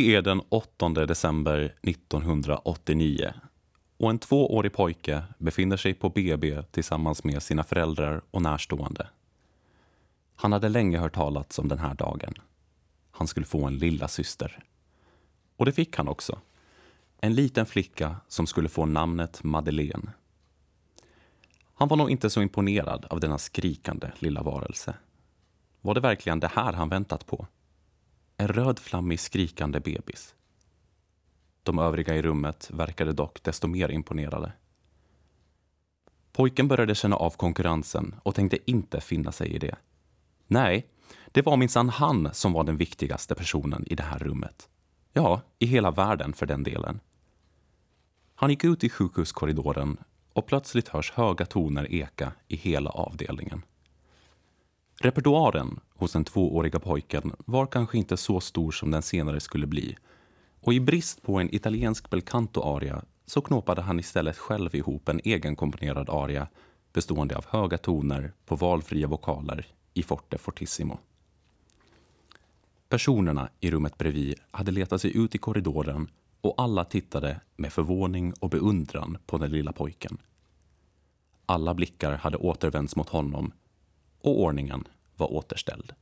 Det är den 8 december 1989 och en tvåårig pojke befinner sig på BB tillsammans med sina föräldrar och närstående. Han hade länge hört talas om den här dagen. Han skulle få en lilla syster. Och det fick han också. En liten flicka som skulle få namnet Madeleine. Han var nog inte så imponerad av denna skrikande lilla varelse. Var det verkligen det här han väntat på? En rödflammig skrikande bebis. De övriga i rummet verkade dock desto mer imponerade. Pojken började känna av konkurrensen och tänkte inte finna sig i det. Nej, det var minsann han som var den viktigaste personen i det här rummet. Ja, i hela världen för den delen. Han gick ut i sjukhuskorridoren och plötsligt hörs höga toner eka i hela avdelningen. Repertoaren hos den tvååriga pojken var kanske inte så stor som den senare skulle bli och i brist på en italiensk bel canto-aria så knåpade han istället själv ihop en egenkomponerad aria bestående av höga toner på valfria vokaler i forte fortissimo. Personerna i rummet bredvid hade letat sig ut i korridoren och alla tittade med förvåning och beundran på den lilla pojken. Alla blickar hade återvänts mot honom och ordningen var återställd.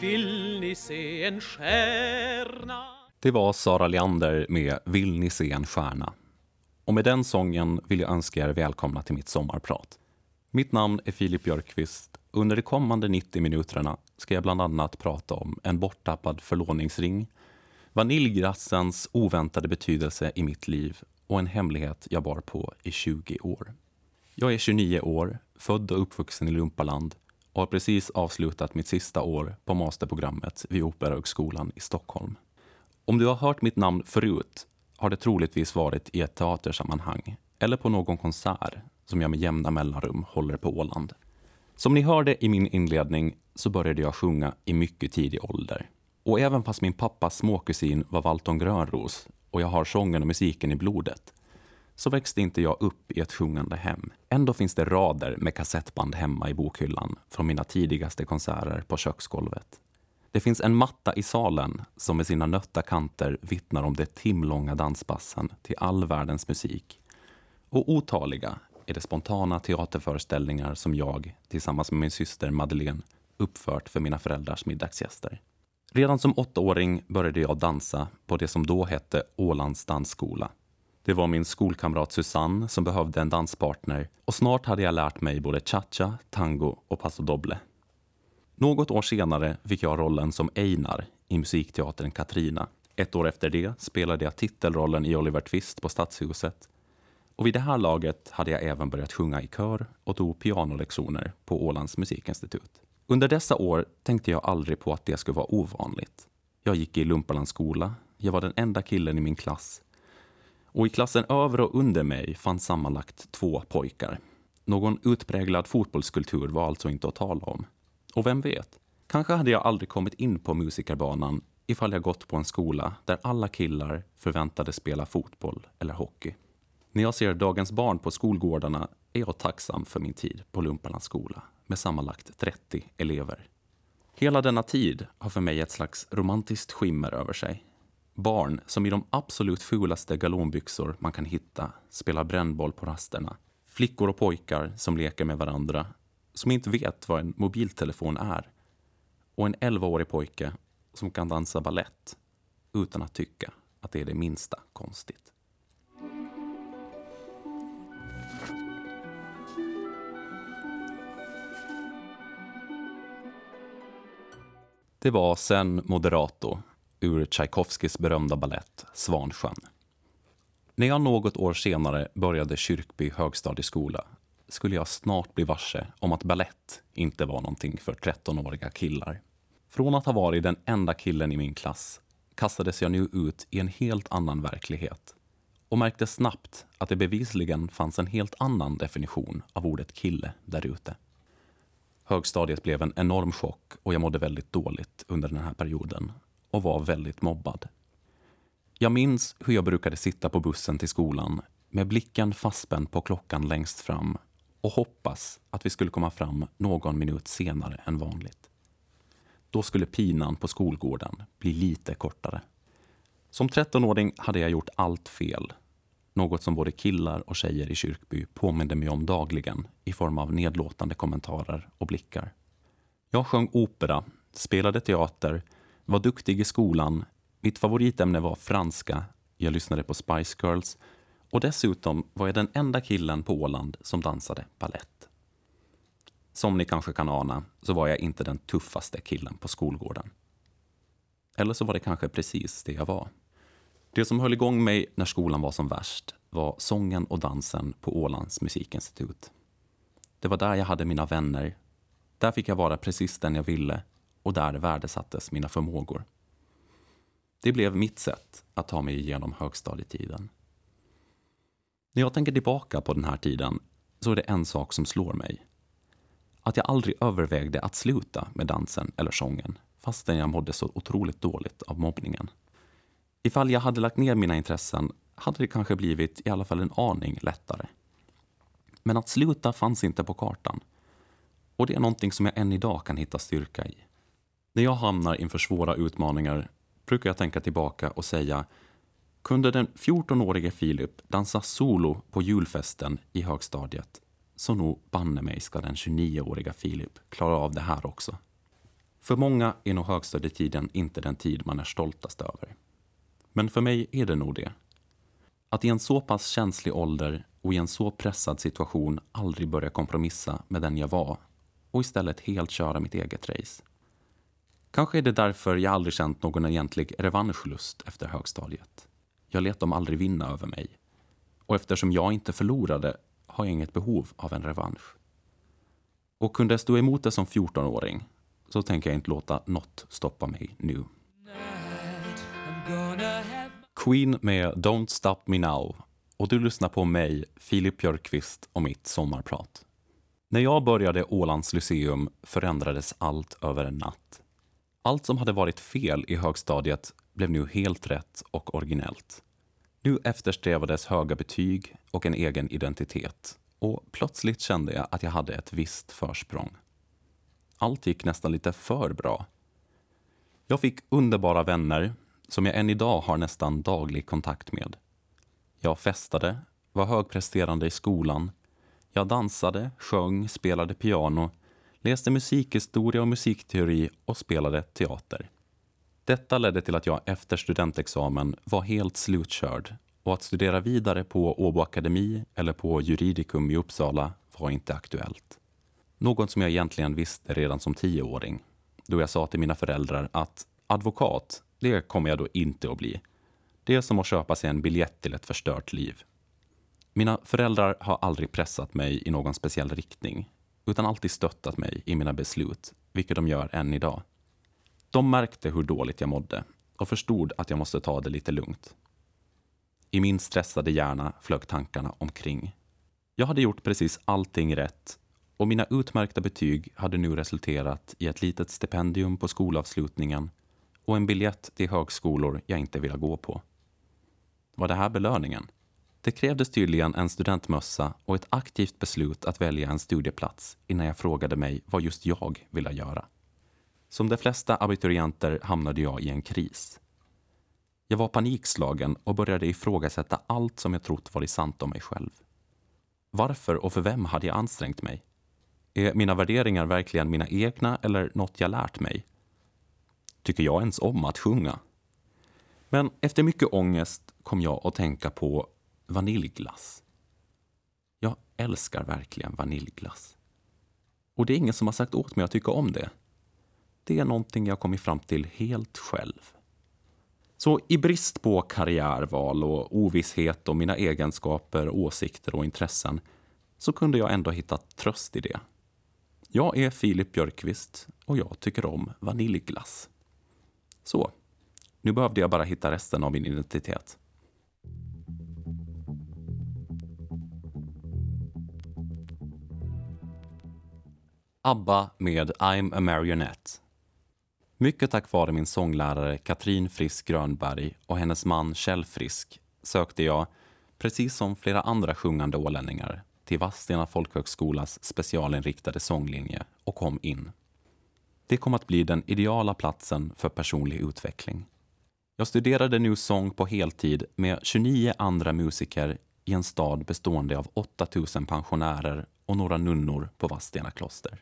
Vill ni se en stjärna? Det var Sara Leander med Vill ni se en stjärna? Och med den sången vill jag önska er välkomna till mitt sommarprat. Mitt namn är Filip Björkqvist. Under de kommande 90 minuterna ska jag bland annat prata om en borttappad förlovningsring, vaniljglassens oväntade betydelse i mitt liv och en hemlighet jag bar på i 20 år. Jag är 29 år, född och uppvuxen i Lumpaland och har precis avslutat mitt sista år på masterprogrammet vid Operahögskolan i Stockholm. Om du har hört mitt namn förut har det troligtvis varit i ett teatersammanhang eller på någon konsert som jag med jämna mellanrum håller på Åland. Som ni hörde i min inledning så började jag sjunga i mycket tidig ålder. Och även fast min pappas småkusin var Valton Grönros och jag har sången och musiken i blodet så växte inte jag upp i ett sjungande hem. Ändå finns det rader med kassettband hemma i bokhyllan från mina tidigaste konserter på köksgolvet. Det finns en matta i salen som med sina nötta kanter vittnar om det timlånga danspassen till all världens musik. Och otaliga är det spontana teaterföreställningar som jag tillsammans med min syster Madeleine uppfört för mina föräldrars middagsgäster. Redan som åttaåring började jag dansa på det som då hette Ålands dansskola. Det var min skolkamrat Susanne som behövde en danspartner och snart hade jag lärt mig både cha-cha, tango och paso doble. Något år senare fick jag rollen som Einar i musikteatern Katrina. Ett år efter det spelade jag titelrollen i Oliver Twist på Stadshuset. Och vid det här laget hade jag även börjat sjunga i kör och tog pianolektioner på Ålands musikinstitut. Under dessa år tänkte jag aldrig på att det skulle vara ovanligt. Jag gick i Lumpalands skola, jag var den enda killen i min klass och i klassen över och under mig fanns sammanlagt två pojkar. Någon utpräglad fotbollskultur var alltså inte att tala om. Och vem vet, kanske hade jag aldrig kommit in på musikerbanan ifall jag gått på en skola där alla killar förväntades spela fotboll eller hockey. När jag ser dagens barn på skolgårdarna är jag tacksam för min tid på Lumparnas skola med sammanlagt 30 elever. Hela denna tid har för mig ett slags romantiskt skimmer över sig. Barn som i de absolut fulaste galonbyxor man kan hitta spelar brännboll på rasterna. Flickor och pojkar som leker med varandra som inte vet vad en mobiltelefon är. Och en 11-årig pojke som kan dansa ballett utan att tycka att det är det minsta konstigt. Det var sen Moderato ur Tchaikovskis berömda ballett Svansjön. När jag något år senare började Kyrkby högstadieskola skulle jag snart bli varse om att ballett inte var någonting för 13-åriga killar. Från att ha varit den enda killen i min klass kastades jag nu ut i en helt annan verklighet och märkte snabbt att det bevisligen fanns en helt annan definition av ordet kille där ute. Högstadiet blev en enorm chock och jag mådde väldigt dåligt under den här perioden och var väldigt mobbad. Jag minns hur jag brukade sitta på bussen till skolan med blicken fastspänd på klockan längst fram och hoppas att vi skulle komma fram någon minut senare än vanligt. Då skulle pinan på skolgården bli lite kortare. Som 13-åring hade jag gjort allt fel. Något som både killar och tjejer i Kyrkby påminde mig om dagligen i form av nedlåtande kommentarer och blickar. Jag sjöng opera, spelade teater, var duktig i skolan, mitt favoritämne var franska, jag lyssnade på Spice Girls och dessutom var jag den enda killen på Åland som dansade ballett. Som ni kanske kan ana så var jag inte den tuffaste killen på skolgården. Eller så var det kanske precis det jag var. Det som höll igång mig när skolan var som värst var sången och dansen på Ålands musikinstitut. Det var där jag hade mina vänner. Där fick jag vara precis den jag ville och där värdesattes mina förmågor. Det blev mitt sätt att ta mig igenom högstadietiden. När jag tänker tillbaka på den här tiden så är det en sak som slår mig. Att jag aldrig övervägde att sluta med dansen eller sången fastän jag mådde så otroligt dåligt av mobbningen. Ifall jag hade lagt ner mina intressen hade det kanske blivit i alla fall en aning lättare. Men att sluta fanns inte på kartan. Och det är någonting som jag än idag kan hitta styrka i. När jag hamnar inför svåra utmaningar brukar jag tänka tillbaka och säga kunde den 14-årige Filip dansa solo på julfesten i högstadiet så nog banne mig ska den 29-åriga Filip klara av det här också. För många är nog högstadietiden inte den tid man är stoltast över. Men för mig är det nog det. Att i en så pass känslig ålder och i en så pressad situation aldrig börja kompromissa med den jag var och istället helt köra mitt eget race. Kanske är det därför jag aldrig känt någon egentlig revanschlust efter högstadiet. Jag lät dem aldrig vinna över mig. Och eftersom jag inte förlorade har jag inget behov av en revansch. Och kunde jag stå emot det som 14-åring så tänker jag inte låta något stoppa mig nu. Queen med Don't Stop Me Now och du lyssnar på mig, Filip Björkqvist och mitt sommarprat. När jag började Ålands Lyceum förändrades allt över en natt. Allt som hade varit fel i högstadiet blev nu helt rätt och originellt. Nu eftersträvades höga betyg och en egen identitet och plötsligt kände jag att jag hade ett visst försprång. Allt gick nästan lite för bra. Jag fick underbara vänner som jag än idag har nästan daglig kontakt med. Jag festade, var högpresterande i skolan. Jag dansade, sjöng, spelade piano, läste musikhistoria och musikteori och spelade teater. Detta ledde till att jag efter studentexamen var helt slutkörd och att studera vidare på Åbo Akademi eller på Juridicum i Uppsala var inte aktuellt. Något som jag egentligen visste redan som tioåring då jag sa till mina föräldrar att advokat, det kommer jag då inte att bli. Det är som att köpa sig en biljett till ett förstört liv. Mina föräldrar har aldrig pressat mig i någon speciell riktning utan alltid stöttat mig i mina beslut, vilket de gör än idag. De märkte hur dåligt jag mådde och förstod att jag måste ta det lite lugnt. I min stressade hjärna flög tankarna omkring. Jag hade gjort precis allting rätt och mina utmärkta betyg hade nu resulterat i ett litet stipendium på skolavslutningen och en biljett till högskolor jag inte ville gå på. Var det här belöningen? Det krävdes tydligen en studentmössa och ett aktivt beslut att välja en studieplats innan jag frågade mig vad just jag ville göra. Som de flesta abiturienter hamnade jag i en kris. Jag var panikslagen och började ifrågasätta allt som jag trott varit sant om mig själv. Varför och för vem hade jag ansträngt mig? Är mina värderingar verkligen mina egna eller något jag lärt mig? Tycker jag ens om att sjunga? Men efter mycket ångest kom jag att tänka på vaniljglass. Jag älskar verkligen vaniljglass. Och det är ingen som har sagt åt mig att tycka om det. Det är någonting jag kommit fram till helt själv. Så i brist på karriärval och ovisshet om mina egenskaper, åsikter och intressen så kunde jag ändå hitta tröst i det. Jag är Filip Björkqvist och jag tycker om vaniljglass. Så, nu behövde jag bara hitta resten av min identitet. ABBA med I'm a Marionette. Mycket tack vare min sånglärare Katrin Frisk Grönberg och hennes man Kjell Frisk sökte jag, precis som flera andra sjungande ålänningar, till Vadstena folkhögskolas specialinriktade sånglinje och kom in. Det kom att bli den ideala platsen för personlig utveckling. Jag studerade nu sång på heltid med 29 andra musiker i en stad bestående av 8000 pensionärer och några nunnor på Vadstena kloster.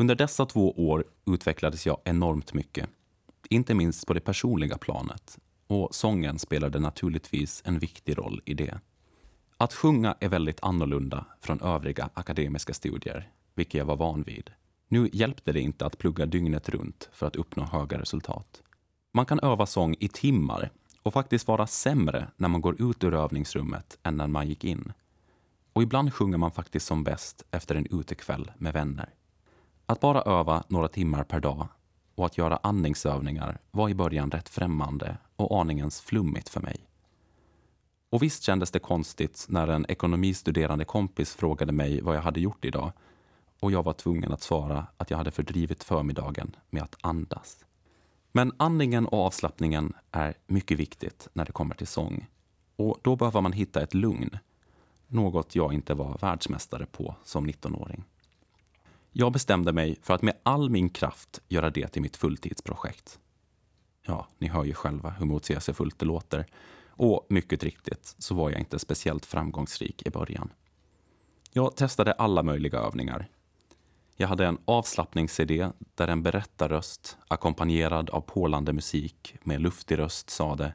Under dessa två år utvecklades jag enormt mycket. Inte minst på det personliga planet. Och sången spelade naturligtvis en viktig roll i det. Att sjunga är väldigt annorlunda från övriga akademiska studier, vilket jag var van vid. Nu hjälpte det inte att plugga dygnet runt för att uppnå höga resultat. Man kan öva sång i timmar och faktiskt vara sämre när man går ut ur övningsrummet än när man gick in. Och ibland sjunger man faktiskt som bäst efter en utekväll med vänner. Att bara öva några timmar per dag och att göra andningsövningar var i början rätt främmande och aningens flummigt för mig. Och visst kändes det konstigt när en ekonomistuderande kompis frågade mig vad jag hade gjort idag och jag var tvungen att svara att jag hade fördrivit förmiddagen med att andas. Men andningen och avslappningen är mycket viktigt när det kommer till sång. Och då behöver man hitta ett lugn. Något jag inte var världsmästare på som 19-åring. Jag bestämde mig för att med all min kraft göra det till mitt fulltidsprojekt. Ja, ni hör ju själva hur motsägelsefullt det låter. Och mycket riktigt så var jag inte speciellt framgångsrik i början. Jag testade alla möjliga övningar. Jag hade en avslappnings-CD där en berättarröst ackompanjerad av pålande musik med luftig röst sade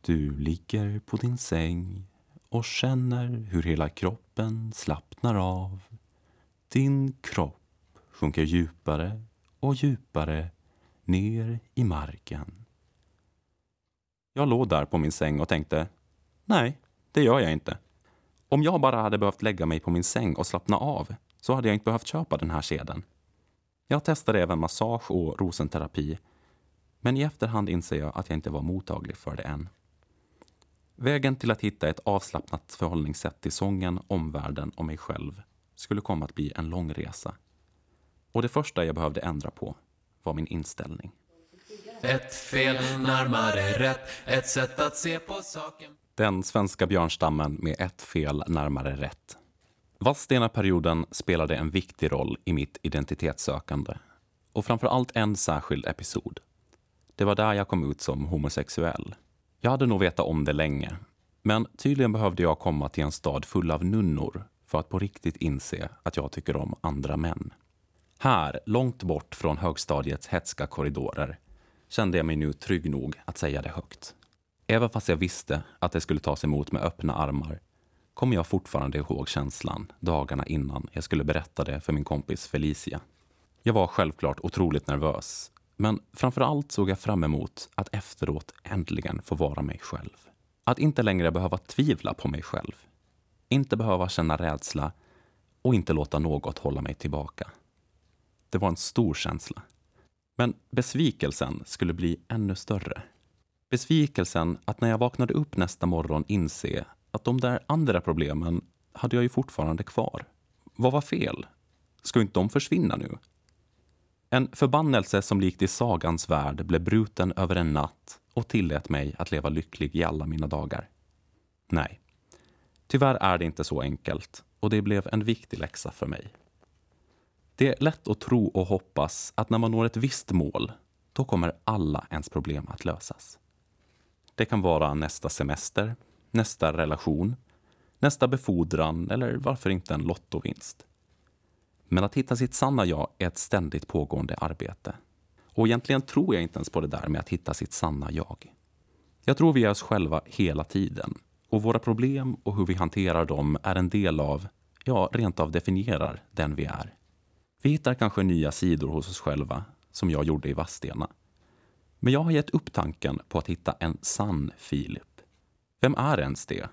Du ligger på din säng och känner hur hela kroppen slappnar av. Din kropp sjunker djupare och djupare ner i marken. Jag låg där på min säng och tänkte, nej, det gör jag inte. Om jag bara hade behövt lägga mig på min säng och slappna av så hade jag inte behövt köpa den här sedeln. Jag testade även massage och rosenterapi, men i efterhand inser jag att jag inte var mottaglig för det än. Vägen till att hitta ett avslappnat förhållningssätt till sången, omvärlden och mig själv skulle komma att bli en lång resa. Och det första jag behövde ändra på var min inställning. Ett fel närmare rätt, ett sätt att se på saken. Den svenska björnstammen med ett fel närmare rätt. Vadstena-perioden spelade en viktig roll i mitt identitetssökande. Och framför allt en särskild episod. Det var där jag kom ut som homosexuell. Jag hade nog vetat om det länge. Men tydligen behövde jag komma till en stad full av nunnor för att på riktigt inse att jag tycker om andra män. Här, långt bort från högstadiets hetska korridorer, kände jag mig nu trygg nog att säga det högt. Även fast jag visste att det skulle tas emot med öppna armar kommer jag fortfarande ihåg känslan dagarna innan jag skulle berätta det för min kompis Felicia. Jag var självklart otroligt nervös, men framför allt såg jag fram emot att efteråt äntligen få vara mig själv. Att inte längre behöva tvivla på mig själv. Inte behöva känna rädsla och inte låta något hålla mig tillbaka. Det var en stor känsla. Men besvikelsen skulle bli ännu större. Besvikelsen att när jag vaknade upp nästa morgon inse att de där andra problemen hade jag ju fortfarande kvar. Vad var fel? Ska inte de försvinna nu? En förbannelse som likt i sagans värld blev bruten över en natt och tillät mig att leva lycklig i alla mina dagar. Nej, tyvärr är det inte så enkelt och det blev en viktig läxa för mig. Det är lätt att tro och hoppas att när man når ett visst mål, då kommer alla ens problem att lösas. Det kan vara nästa semester, nästa relation, nästa befordran eller varför inte en lottovinst. Men att hitta sitt sanna jag är ett ständigt pågående arbete. Och egentligen tror jag inte ens på det där med att hitta sitt sanna jag. Jag tror vi är oss själva hela tiden. Och våra problem och hur vi hanterar dem är en del av, ja, rent av definierar den vi är. Vi hittar kanske nya sidor hos oss själva, som jag gjorde i Vadstena. Men jag har gett upp tanken på att hitta en sann Filip. Vem är ens det?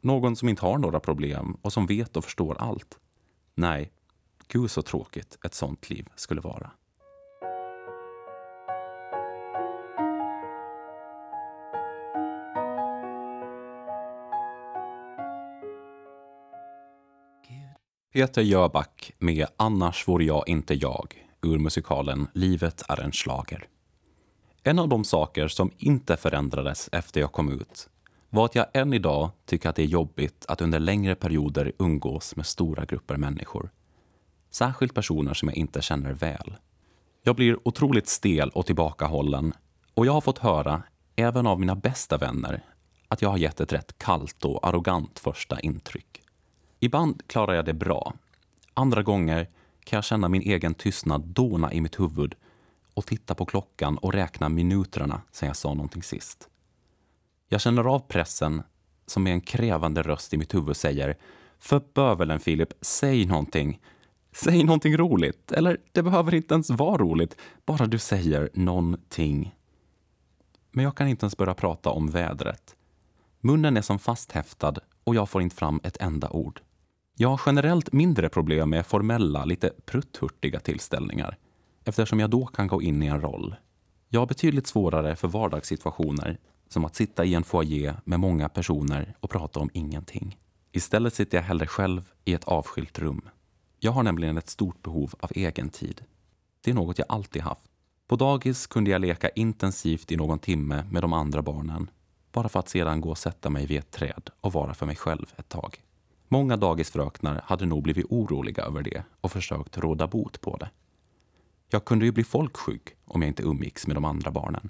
Någon som inte har några problem och som vet och förstår allt? Nej, gud så tråkigt ett sånt liv skulle vara. Peter Jöback med Annars vore jag inte jag ur musikalen Livet är en slager. En av de saker som inte förändrades efter jag kom ut var att jag än idag tycker att det är jobbigt att under längre perioder umgås med stora grupper människor. Särskilt personer som jag inte känner väl. Jag blir otroligt stel och tillbakahållen och jag har fått höra, även av mina bästa vänner, att jag har gett ett rätt kallt och arrogant första intryck. Ibland klarar jag det bra. Andra gånger kan jag känna min egen tystnad dåna i mitt huvud och titta på klockan och räkna minuterna sen jag sa någonting sist. Jag känner av pressen som med en krävande röst i mitt huvud säger För bövelen Filip, säg någonting. Säg någonting roligt. Eller det behöver inte ens vara roligt, bara du säger någonting. Men jag kan inte ens börja prata om vädret. Munnen är som fasthäftad och jag får inte fram ett enda ord. Jag har generellt mindre problem med formella, lite prutthurtiga tillställningar eftersom jag då kan gå in i en roll. Jag har betydligt svårare för vardagssituationer som att sitta i en foyer med många personer och prata om ingenting. Istället sitter jag hellre själv i ett avskilt rum. Jag har nämligen ett stort behov av egen tid. Det är något jag alltid haft. På dagis kunde jag leka intensivt i någon timme med de andra barnen bara för att sedan gå och sätta mig vid ett träd och vara för mig själv ett tag. Många dagisfröknar hade nog blivit oroliga över det och försökt råda bot på det. Jag kunde ju bli folksjuk om jag inte umgicks med de andra barnen.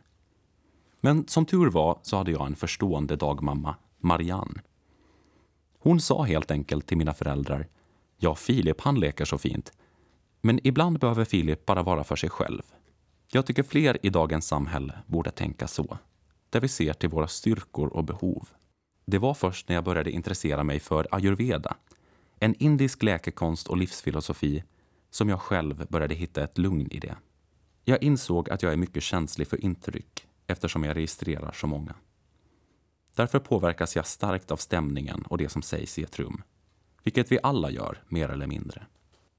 Men som tur var så hade jag en förstående dagmamma, Marianne. Hon sa helt enkelt till mina föräldrar, ja, Filip han leker så fint, men ibland behöver Filip bara vara för sig själv. Jag tycker fler i dagens samhälle borde tänka så, där vi ser till våra styrkor och behov. Det var först när jag började intressera mig för ayurveda, en indisk läkekonst och livsfilosofi som jag själv började hitta ett lugn i det. Jag insåg att jag är mycket känslig för intryck eftersom jag registrerar så många. Därför påverkas jag starkt av stämningen och det som sägs i ett rum. Vilket vi alla gör, mer eller mindre.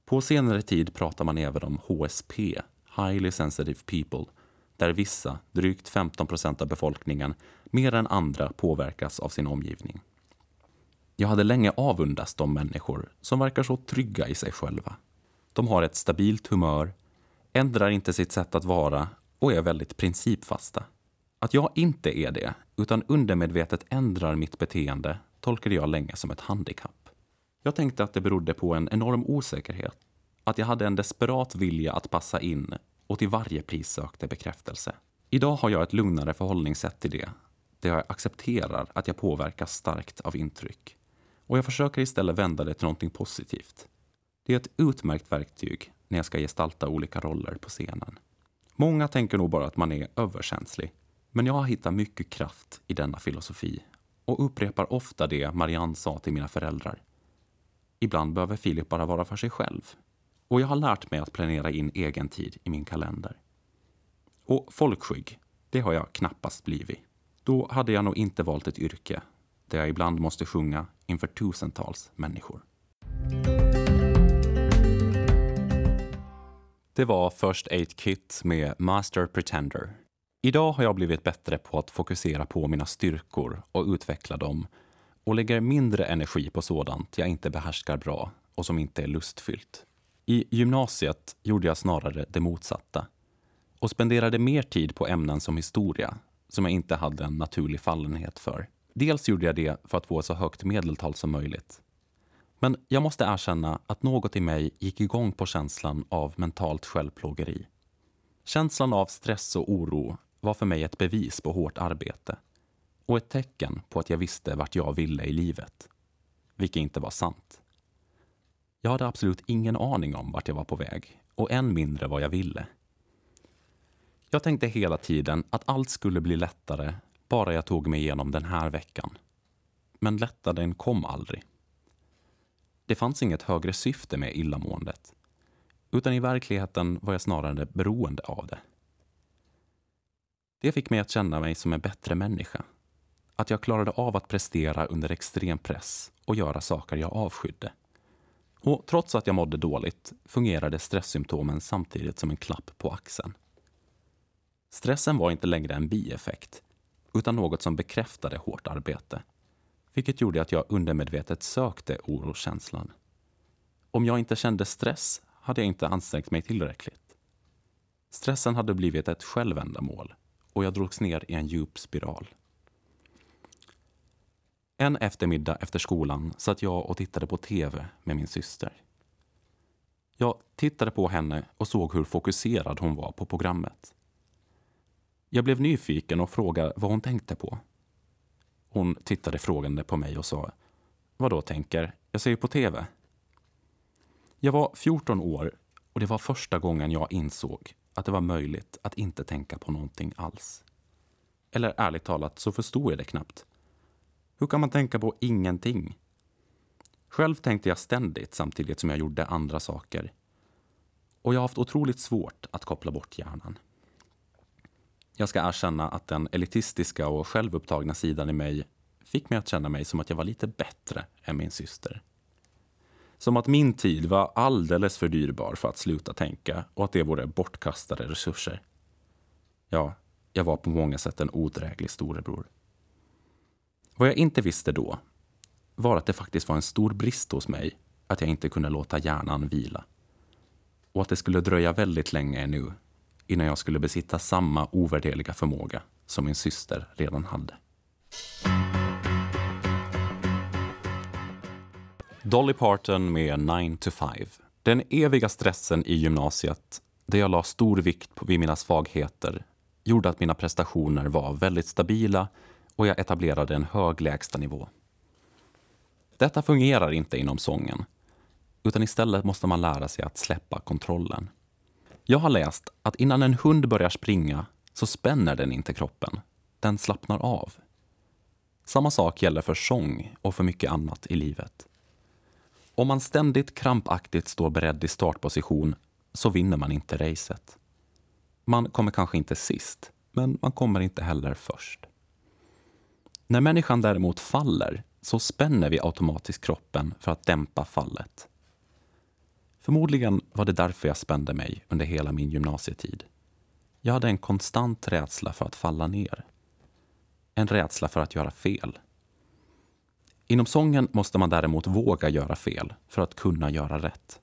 På senare tid pratar man även om HSP, Highly Sensitive People, där vissa, drygt 15 procent av befolkningen, mer än andra påverkas av sin omgivning. Jag hade länge avundats de människor som verkar så trygga i sig själva. De har ett stabilt humör, ändrar inte sitt sätt att vara och är väldigt principfasta. Att jag inte är det, utan undermedvetet ändrar mitt beteende tolkade jag länge som ett handikapp. Jag tänkte att det berodde på en enorm osäkerhet. Att jag hade en desperat vilja att passa in och till varje pris sökte bekräftelse. Idag har jag ett lugnare förhållningssätt till det, där jag accepterar att jag påverkas starkt av intryck. Och jag försöker istället vända det till någonting positivt. Det är ett utmärkt verktyg när jag ska gestalta olika roller på scenen. Många tänker nog bara att man är överkänslig. Men jag har hittat mycket kraft i denna filosofi och upprepar ofta det Marianne sa till mina föräldrar. Ibland behöver Filip bara vara för sig själv. Och jag har lärt mig att planera in egen tid i min kalender. Och folkskygg, det har jag knappast blivit. Då hade jag nog inte valt ett yrke där jag ibland måste sjunga inför tusentals människor. Det var First Aid Kit med Master Pretender. Idag har jag blivit bättre på att fokusera på mina styrkor och utveckla dem och lägger mindre energi på sådant jag inte behärskar bra och som inte är lustfyllt. I gymnasiet gjorde jag snarare det motsatta och spenderade mer tid på ämnen som historia som jag inte hade en naturlig fallenhet för. Dels gjorde jag det för att få så högt medeltal som möjligt men jag måste erkänna att något i mig gick igång på känslan av mentalt självplågeri. Känslan av stress och oro var för mig ett bevis på hårt arbete och ett tecken på att jag visste vart jag ville i livet. Vilket inte var sant. Jag hade absolut ingen aning om vart jag var på väg och än mindre vad jag ville. Jag tänkte hela tiden att allt skulle bli lättare bara jag tog mig igenom den här veckan. Men lättnaden kom aldrig. Det fanns inget högre syfte med illamåendet. Utan i verkligheten var jag snarare beroende av det. Det fick mig att känna mig som en bättre människa. Att jag klarade av att prestera under extrem press och göra saker jag avskydde. Och trots att jag mådde dåligt fungerade stresssymptomen samtidigt som en klapp på axeln. Stressen var inte längre en bieffekt, utan något som bekräftade hårt arbete vilket gjorde att jag undermedvetet sökte oroskänslan. Om jag inte kände stress hade jag inte ansträngt mig tillräckligt. Stressen hade blivit ett självändamål och jag drogs ner i en djup spiral. En eftermiddag efter skolan satt jag och tittade på tv med min syster. Jag tittade på henne och såg hur fokuserad hon var på programmet. Jag blev nyfiken och frågade vad hon tänkte på. Hon tittade frågande på mig och sa Vad då tänker? Jag ser ju på tv. Jag var 14 år och det var första gången jag insåg att det var möjligt att inte tänka på någonting alls. Eller ärligt talat så förstod jag det knappt. Hur kan man tänka på ingenting? Själv tänkte jag ständigt samtidigt som jag gjorde andra saker. Och jag har haft otroligt svårt att koppla bort hjärnan. Jag ska erkänna att den elitistiska och självupptagna sidan i mig fick mig att känna mig som att jag var lite bättre än min syster. Som att min tid var alldeles för dyrbar för att sluta tänka och att det vore bortkastade resurser. Ja, jag var på många sätt en odräglig storebror. Vad jag inte visste då var att det faktiskt var en stor brist hos mig att jag inte kunde låta hjärnan vila. Och att det skulle dröja väldigt länge ännu innan jag skulle besitta samma ovärderliga förmåga som min syster redan hade. Dolly Parton med 9 to 5. Den eviga stressen i gymnasiet, där jag la stor vikt vid mina svagheter, gjorde att mina prestationer var väldigt stabila och jag etablerade en hög lägstanivå. Detta fungerar inte inom sången, utan istället måste man lära sig att släppa kontrollen. Jag har läst att innan en hund börjar springa så spänner den inte kroppen. Den slappnar av. Samma sak gäller för sång och för mycket annat i livet. Om man ständigt krampaktigt står beredd i startposition så vinner man inte racet. Man kommer kanske inte sist, men man kommer inte heller först. När människan däremot faller så spänner vi automatiskt kroppen för att dämpa fallet. Förmodligen var det därför jag spände mig under hela min gymnasietid. Jag hade en konstant rädsla för att falla ner. En rädsla för att göra fel. Inom sången måste man däremot våga göra fel för att kunna göra rätt.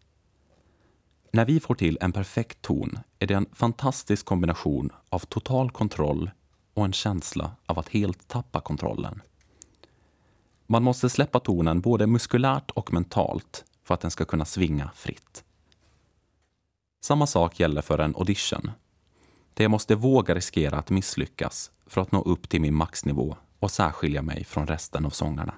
När vi får till en perfekt ton är det en fantastisk kombination av total kontroll och en känsla av att helt tappa kontrollen. Man måste släppa tonen både muskulärt och mentalt för att den ska kunna svinga fritt. Samma sak gäller för en audition. Det jag måste våga riskera att misslyckas för att nå upp till min maxnivå och särskilja mig från resten av sångarna.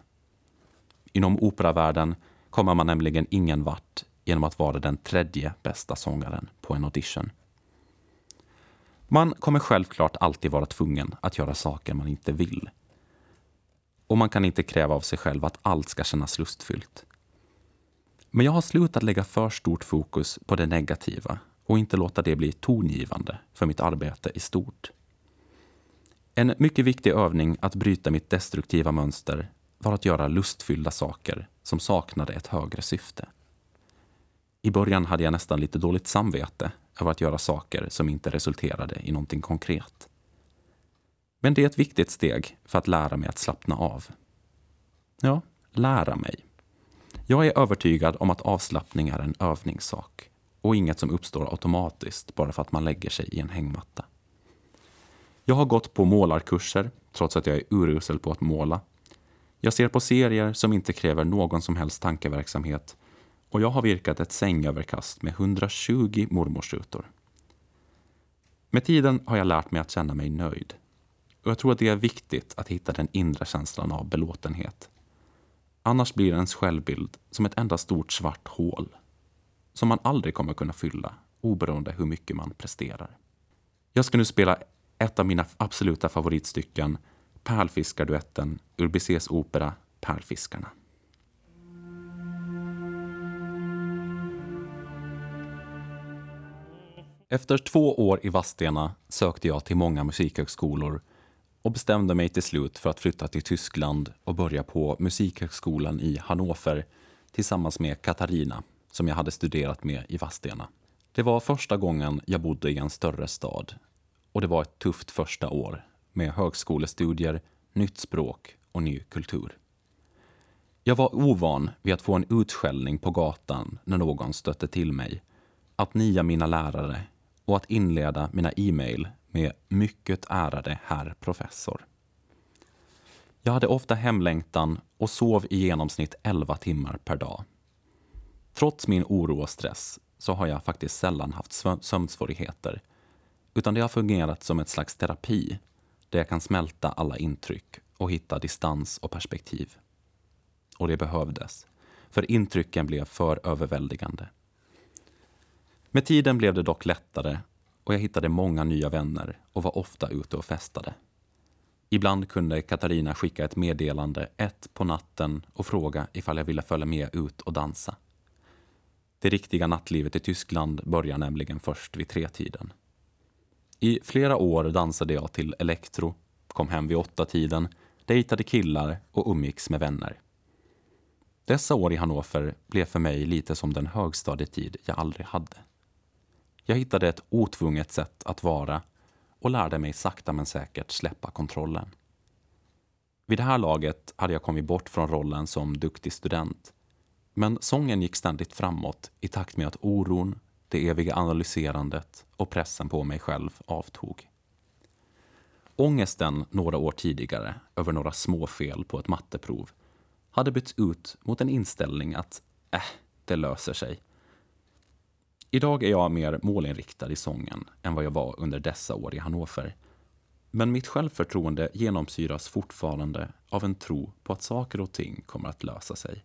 Inom operavärlden kommer man nämligen ingen vart genom att vara den tredje bästa sångaren på en audition. Man kommer självklart alltid vara tvungen att göra saker man inte vill. Och man kan inte kräva av sig själv att allt ska kännas lustfyllt. Men jag har slutat lägga för stort fokus på det negativa och inte låta det bli tongivande för mitt arbete i stort. En mycket viktig övning att bryta mitt destruktiva mönster var att göra lustfyllda saker som saknade ett högre syfte. I början hade jag nästan lite dåligt samvete över att göra saker som inte resulterade i någonting konkret. Men det är ett viktigt steg för att lära mig att slappna av. Ja, lära mig. Jag är övertygad om att avslappning är en övningssak och inget som uppstår automatiskt bara för att man lägger sig i en hängmatta. Jag har gått på målarkurser, trots att jag är urusel på att måla. Jag ser på serier som inte kräver någon som helst tankeverksamhet och jag har virkat ett sängöverkast med 120 mormorsrutor. Med tiden har jag lärt mig att känna mig nöjd. Och jag tror att det är viktigt att hitta den inre känslan av belåtenhet. Annars blir ens självbild som ett enda stort svart hål som man aldrig kommer kunna fylla oberoende hur mycket man presterar. Jag ska nu spela ett av mina absoluta favoritstycken, Pärlfiskarduetten ur Bizets opera Pärlfiskarna. Efter två år i Vadstena sökte jag till många musikhögskolor och bestämde mig till slut för att flytta till Tyskland och börja på Musikhögskolan i Hannover tillsammans med Katarina som jag hade studerat med i Vadstena. Det var första gången jag bodde i en större stad och det var ett tufft första år med högskolestudier, nytt språk och ny kultur. Jag var ovan vid att få en utskällning på gatan när någon stötte till mig, att nia mina lärare och att inleda mina e-mail med mycket ärade herr professor. Jag hade ofta hemlängtan och sov i genomsnitt 11 timmar per dag. Trots min oro och stress så har jag faktiskt sällan haft sömnsvårigheter. utan det har fungerat som ett slags terapi där jag kan smälta alla intryck och hitta distans och perspektiv. Och det behövdes, för intrycken blev för överväldigande. Med tiden blev det dock lättare och jag hittade många nya vänner och var ofta ute och festade. Ibland kunde Katarina skicka ett meddelande ett på natten och fråga ifall jag ville följa med ut och dansa. Det riktiga nattlivet i Tyskland börjar nämligen först vid tretiden. I flera år dansade jag till elektro, kom hem vid åtta tiden, dejtade killar och umgicks med vänner. Dessa år i Hannover blev för mig lite som den högstadietid jag aldrig hade. Jag hittade ett otvunget sätt att vara och lärde mig sakta men säkert släppa kontrollen. Vid det här laget hade jag kommit bort från rollen som duktig student. Men sången gick ständigt framåt i takt med att oron, det eviga analyserandet och pressen på mig själv avtog. Ångesten några år tidigare över några små fel på ett matteprov hade bytts ut mot en inställning att äh, det löser sig. Idag är jag mer målinriktad i sången än vad jag var under dessa år i Hannover. Men mitt självförtroende genomsyras fortfarande av en tro på att saker och ting kommer att lösa sig.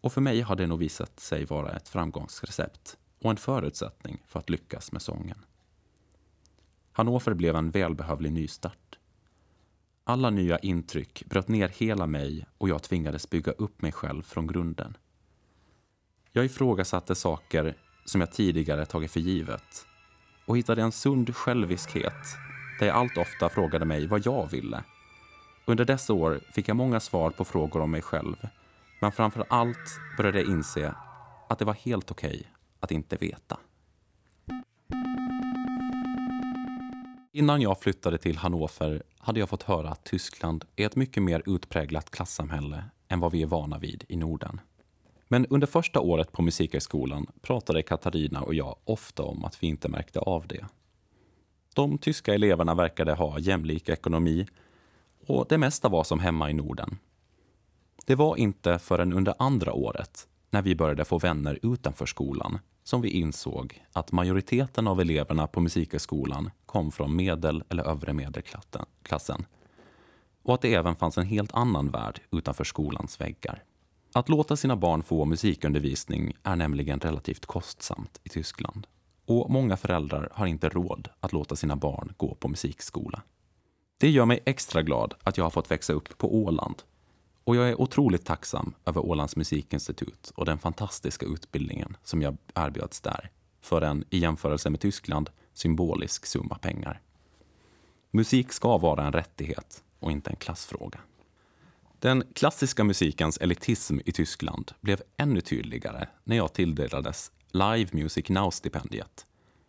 Och för mig har det nog visat sig vara ett framgångsrecept och en förutsättning för att lyckas med sången. Hannover blev en välbehövlig nystart. Alla nya intryck bröt ner hela mig och jag tvingades bygga upp mig själv från grunden. Jag ifrågasatte saker som jag tidigare tagit för givet och hittade en sund själviskhet där jag allt ofta frågade mig vad jag ville. Under dessa år fick jag många svar på frågor om mig själv men framför allt började jag inse att det var helt okej okay att inte veta. Innan jag flyttade till Hannover hade jag fått höra att Tyskland är ett mycket mer utpräglat klassamhälle än vad vi är vana vid i Norden. Men under första året på Musikhögskolan pratade Katarina och jag ofta om att vi inte märkte av det. De tyska eleverna verkade ha jämlik ekonomi och det mesta var som hemma i Norden. Det var inte förrän under andra året, när vi började få vänner utanför skolan, som vi insåg att majoriteten av eleverna på Musikhögskolan kom från medel eller övre medelklassen. Och att det även fanns en helt annan värld utanför skolans väggar. Att låta sina barn få musikundervisning är nämligen relativt kostsamt i Tyskland. Och många föräldrar har inte råd att låta sina barn gå på musikskola. Det gör mig extra glad att jag har fått växa upp på Åland. Och jag är otroligt tacksam över Ålands musikinstitut och den fantastiska utbildningen som jag erbjöds där för en, i jämförelse med Tyskland, symbolisk summa pengar. Musik ska vara en rättighet och inte en klassfråga. Den klassiska musikens elitism i Tyskland blev ännu tydligare när jag tilldelades Live Music Now-stipendiet,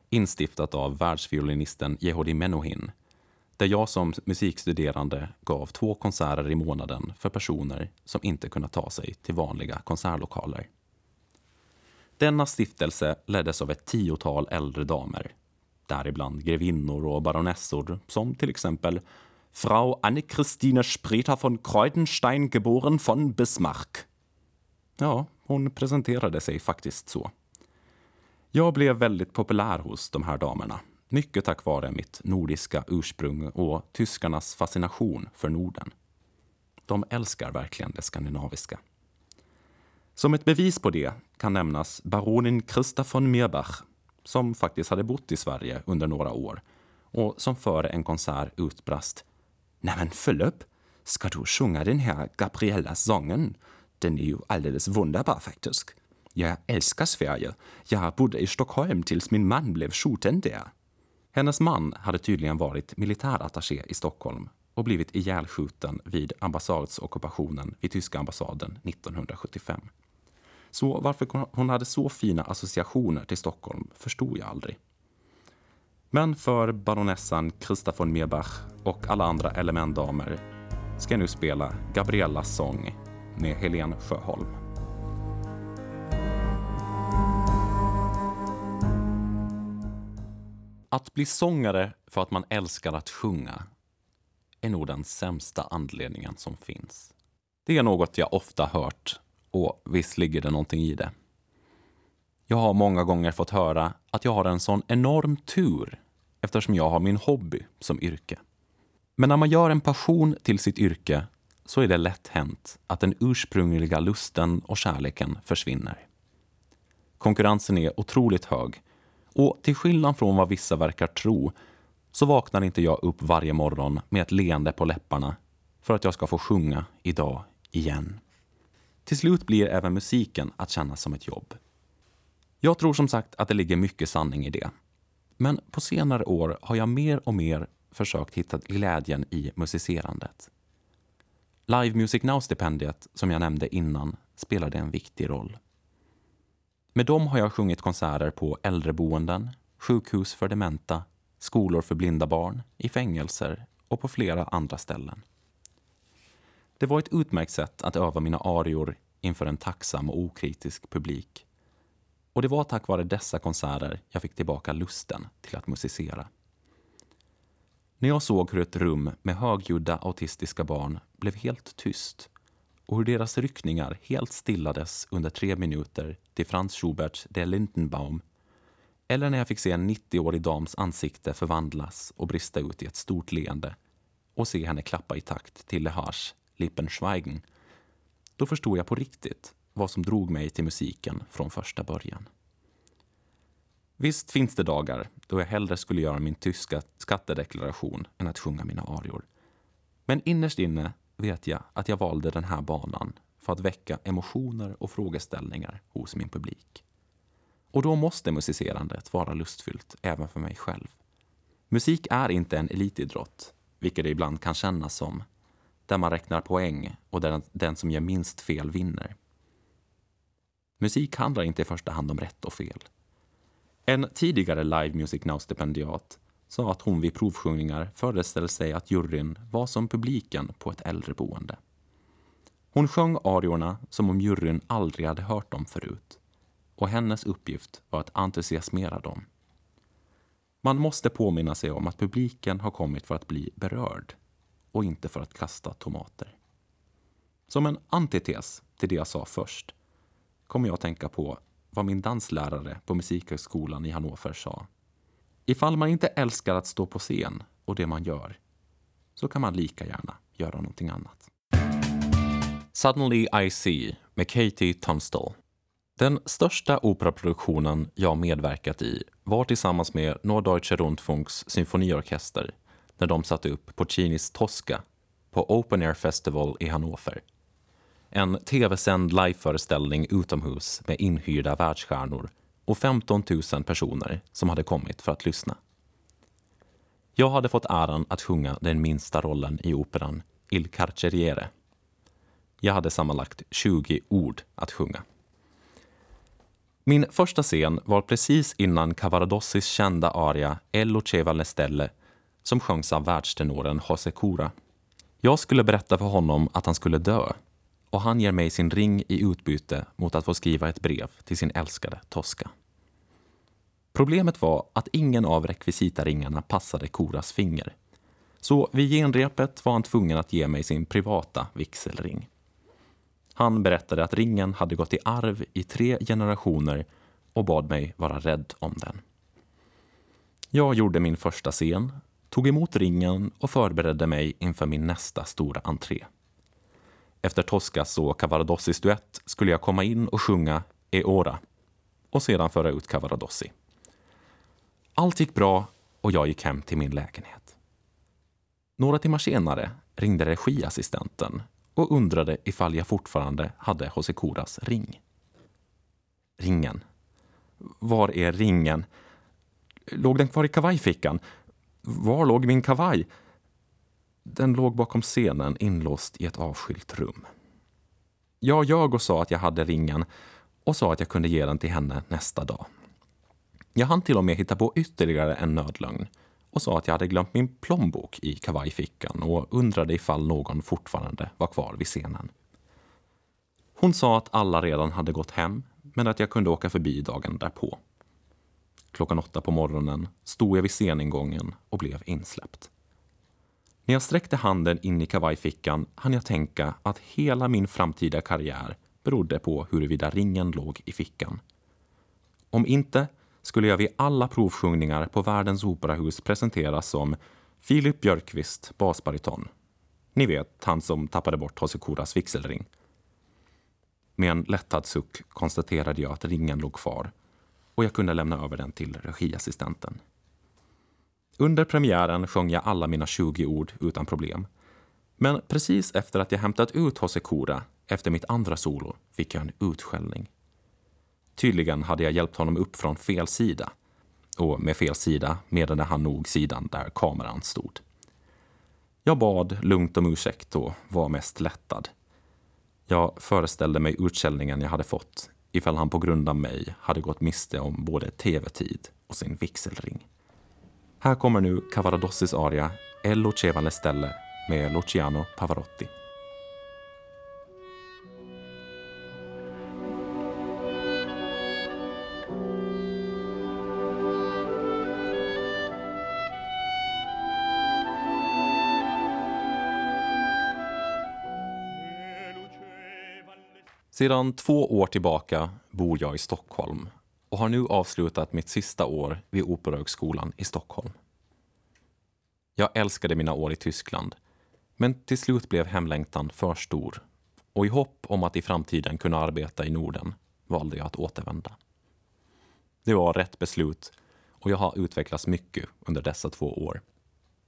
instiftat av världsviolinisten Yehudi Menuhin, där jag som musikstuderande gav två konserter i månaden för personer som inte kunnat ta sig till vanliga konsertlokaler. Denna stiftelse leddes av ett tiotal äldre damer, däribland grevinnor och baronessor som till exempel Frau Anne-Christine Spreter von Kreudenstein geboren von Bismarck. Ja, hon presenterade sig faktiskt så. Jag blev väldigt populär hos de här damerna. Mycket tack vare mitt nordiska ursprung och tyskarnas fascination för Norden. De älskar verkligen det skandinaviska. Som ett bevis på det kan nämnas baronin Christa von Mirbach som faktiskt hade bott i Sverige under några år och som före en konsert utbrast Nämen Philip, ska du sjunga den här Gabriella-sången? Den är ju alldeles wunderbar faktiskt. Jag älskar Sverige. Jag bodde i Stockholm tills min man blev skjuten där. Hennes man hade tydligen varit militärattaché i Stockholm och blivit ihjälskjuten vid ambassadsockupationen vid tyska ambassaden 1975. Så varför hon hade så fina associationer till Stockholm förstod jag aldrig. Men för baronessan Christa von Mirbach och alla andra elementdamer ska jag nu spela Gabriellas sång med Helen Sjöholm. Att bli sångare för att man älskar att sjunga är nog den sämsta anledningen som finns. Det är något jag ofta hört och visst ligger det någonting i det. Jag har många gånger fått höra att jag har en sån enorm tur eftersom jag har min hobby som yrke. Men när man gör en passion till sitt yrke så är det lätt hänt att den ursprungliga lusten och kärleken försvinner. Konkurrensen är otroligt hög och till skillnad från vad vissa verkar tro så vaknar inte jag upp varje morgon med ett leende på läpparna för att jag ska få sjunga idag igen. Till slut blir även musiken att kännas som ett jobb. Jag tror som sagt att det ligger mycket sanning i det. Men på senare år har jag mer och mer försökt hitta glädjen i musicerandet. Live Music Now-stipendiet, som jag nämnde innan, spelade en viktig roll. Med dem har jag sjungit konserter på äldreboenden, sjukhus för dementa, skolor för blinda barn, i fängelser och på flera andra ställen. Det var ett utmärkt sätt att öva mina arior inför en tacksam och okritisk publik. Och det var tack vare dessa konserter jag fick tillbaka lusten till att musicera. När jag såg hur ett rum med högljudda autistiska barn blev helt tyst och hur deras ryckningar helt stillades under tre minuter till Franz Schuberts Der Lindenbaum eller när jag fick se en 90-årig dams ansikte förvandlas och brista ut i ett stort leende och se henne klappa i takt till Lehars Lippenschweigen då förstod jag på riktigt vad som drog mig till musiken från första början. Visst finns det dagar då jag hellre skulle göra min tyska skattedeklaration än att sjunga mina arior. Men innerst inne vet jag att jag valde den här banan för att väcka emotioner och frågeställningar hos min publik. Och då måste musicerandet vara lustfyllt även för mig själv. Musik är inte en elitidrott, vilket det ibland kan kännas som, där man räknar poäng och där den som gör minst fel vinner. Musik handlar inte i första hand om rätt och fel. En tidigare Live Music Now-stipendiat sa att hon vid provsjungningar föreställde sig att juryn var som publiken på ett äldreboende. Hon sjöng ariorna som om juryn aldrig hade hört dem förut och hennes uppgift var att entusiasmera dem. Man måste påminna sig om att publiken har kommit för att bli berörd och inte för att kasta tomater. Som en antites till det jag sa först kommer jag att tänka på vad min danslärare på Musikhögskolan i Hannover sa. Ifall man inte älskar att stå på scen och det man gör så kan man lika gärna göra någonting annat. Suddenly I See med Katie Tunstall. Den största operaproduktionen jag medverkat i var tillsammans med Norddeutsche Rundfunks symfoniorkester när de satte upp Puccinis Tosca på Open Air Festival i Hannover. En tv-sänd liveföreställning utomhus med inhyrda världsstjärnor och 15 000 personer som hade kommit för att lyssna. Jag hade fått äran att sjunga den minsta rollen i operan Il Carceriere. Jag hade sammanlagt 20 ord att sjunga. Min första scen var precis innan Cavaradossis kända aria Ello Ceva Stelle som sjöngs av världstenoren José Cura. Jag skulle berätta för honom att han skulle dö och han ger mig sin ring i utbyte mot att få skriva ett brev till sin älskade Tosca. Problemet var att ingen av rekvisitaringarna passade Koras finger. Så vid genrepet var han tvungen att ge mig sin privata vigselring. Han berättade att ringen hade gått i arv i tre generationer och bad mig vara rädd om den. Jag gjorde min första scen, tog emot ringen och förberedde mig inför min nästa stora entré. Efter Toscas och Cavaradossis duett skulle jag komma in och sjunga E ora och sedan föra ut Cavaradossi. Allt gick bra och jag gick hem till min lägenhet. Några timmar senare ringde regiassistenten och undrade ifall jag fortfarande hade Jose Coras ring. Ringen. Var är ringen? Låg den kvar i kavajfickan? Var låg min kavaj? Den låg bakom scenen inlåst i ett avskilt rum. Jag ljög och sa att jag hade ringen och sa att jag kunde ge den till henne nästa dag. Jag hann till och med hitta på ytterligare en nödlögn och sa att jag hade glömt min plånbok i kavajfickan och undrade ifall någon fortfarande var kvar vid scenen. Hon sa att alla redan hade gått hem, men att jag kunde åka förbi dagen därpå. Klockan åtta på morgonen stod jag vid sceningången och blev insläppt. När jag sträckte handen in i kavajfickan hann jag tänka att hela min framtida karriär berodde på huruvida ringen låg i fickan. Om inte skulle jag vid alla provsjungningar på världens operahus presenteras som Filip Björkqvist, basbariton. Ni vet, han som tappade bort Hosekuras vigselring. Med en lättad suck konstaterade jag att ringen låg kvar och jag kunde lämna över den till regiassistenten. Under premiären sjöng jag alla mina 20 ord utan problem. Men precis efter att jag hämtat ut Hosekura efter mitt andra solo fick jag en utskällning. Tydligen hade jag hjälpt honom upp från fel sida. Och med fel sida menade han nog sidan där kameran stod. Jag bad lugnt om ursäkt och var mest lättad. Jag föreställde mig utskällningen jag hade fått ifall han på grund av mig hade gått miste om både tv-tid och sin vigselring. Här kommer nu Cavaradossis aria El Cevale Stelle med Luciano Pavarotti. Sedan två år tillbaka bor jag i Stockholm och har nu avslutat mitt sista år vid Operahögskolan i Stockholm. Jag älskade mina år i Tyskland, men till slut blev hemlängtan för stor och i hopp om att i framtiden kunna arbeta i Norden valde jag att återvända. Det var rätt beslut och jag har utvecklats mycket under dessa två år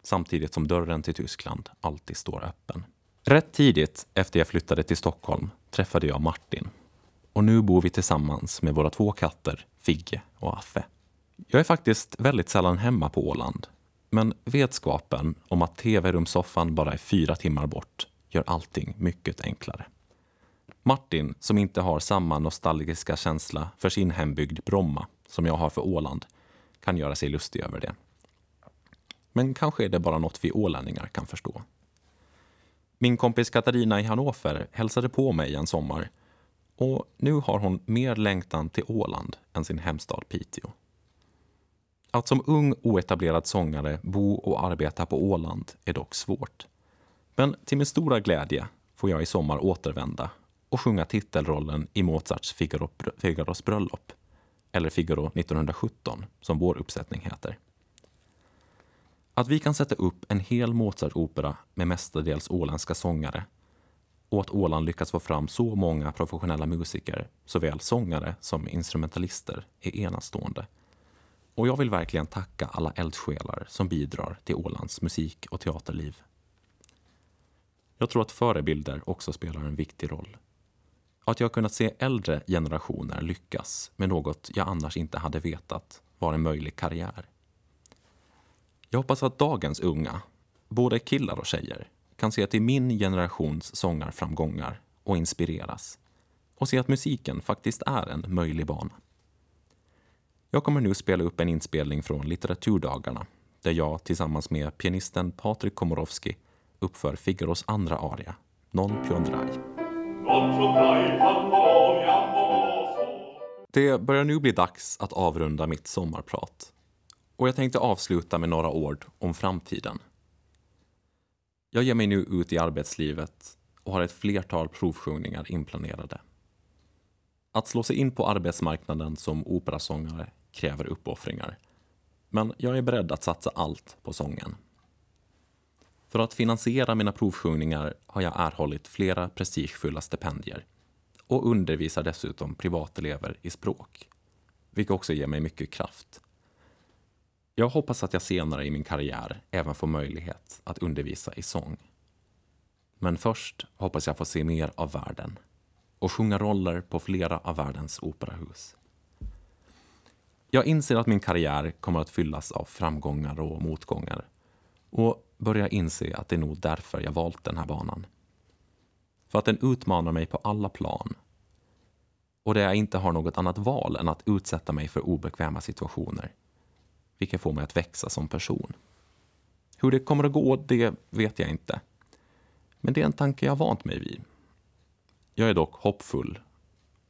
samtidigt som dörren till Tyskland alltid står öppen. Rätt tidigt efter jag flyttade till Stockholm träffade jag Martin. Och nu bor vi tillsammans med våra två katter, Figge och Affe. Jag är faktiskt väldigt sällan hemma på Åland. Men vetskapen om att tv-rumssoffan bara är fyra timmar bort gör allting mycket enklare. Martin, som inte har samma nostalgiska känsla för sin hembygd Bromma som jag har för Åland, kan göra sig lustig över det. Men kanske är det bara något vi ålänningar kan förstå. Min kompis Katarina i Hannover hälsade på mig en sommar och nu har hon mer längtan till Åland än sin hemstad Piteå. Att som ung oetablerad sångare bo och arbeta på Åland är dock svårt. Men till min stora glädje får jag i sommar återvända och sjunga titelrollen i Mozarts Figaro, Figaros bröllop, eller Figaro 1917 som vår uppsättning heter. Att vi kan sätta upp en hel Mozart-opera med mestadels åländska sångare och att Åland lyckats få fram så många professionella musiker, såväl sångare som instrumentalister, är enastående. Och jag vill verkligen tacka alla eldsjälar som bidrar till Ålands musik och teaterliv. Jag tror att förebilder också spelar en viktig roll. Att jag kunnat se äldre generationer lyckas med något jag annars inte hade vetat var en möjlig karriär. Jag hoppas att dagens unga, både killar och tjejer, kan se till min generations sångarframgångar och inspireras och se att musiken faktiskt är en möjlig bana. Jag kommer nu spela upp en inspelning från litteraturdagarna där jag tillsammans med pianisten Patrik Komorowski uppför Figaros andra aria, Non più andrai. Det börjar nu bli dags att avrunda mitt sommarprat och jag tänkte avsluta med några ord om framtiden. Jag ger mig nu ut i arbetslivet och har ett flertal provsjungningar inplanerade. Att slå sig in på arbetsmarknaden som operasångare kräver uppoffringar. Men jag är beredd att satsa allt på sången. För att finansiera mina provsjungningar har jag erhållit flera prestigefulla stipendier och undervisar dessutom privatelever i språk, vilket också ger mig mycket kraft jag hoppas att jag senare i min karriär även får möjlighet att undervisa i sång. Men först hoppas jag få se mer av världen och sjunga roller på flera av världens operahus. Jag inser att min karriär kommer att fyllas av framgångar och motgångar och börjar inse att det är nog därför jag valt den här banan. För att den utmanar mig på alla plan och där jag inte har något annat val än att utsätta mig för obekväma situationer vilket får mig att växa som person. Hur det kommer att gå, det vet jag inte. Men det är en tanke jag vant mig vid. Jag är dock hoppfull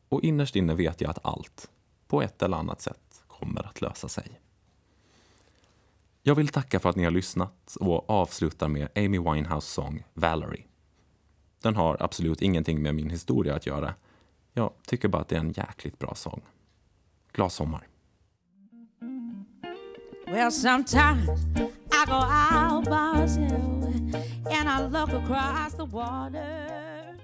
och innerst inne vet jag att allt, på ett eller annat sätt, kommer att lösa sig. Jag vill tacka för att ni har lyssnat och avslutar med Amy Winehouse sång Valerie. Den har absolut ingenting med min historia att göra. Jag tycker bara att det är en jäkligt bra sång. Glad sommar! Well, sometimes I go out by myself and I look across the water.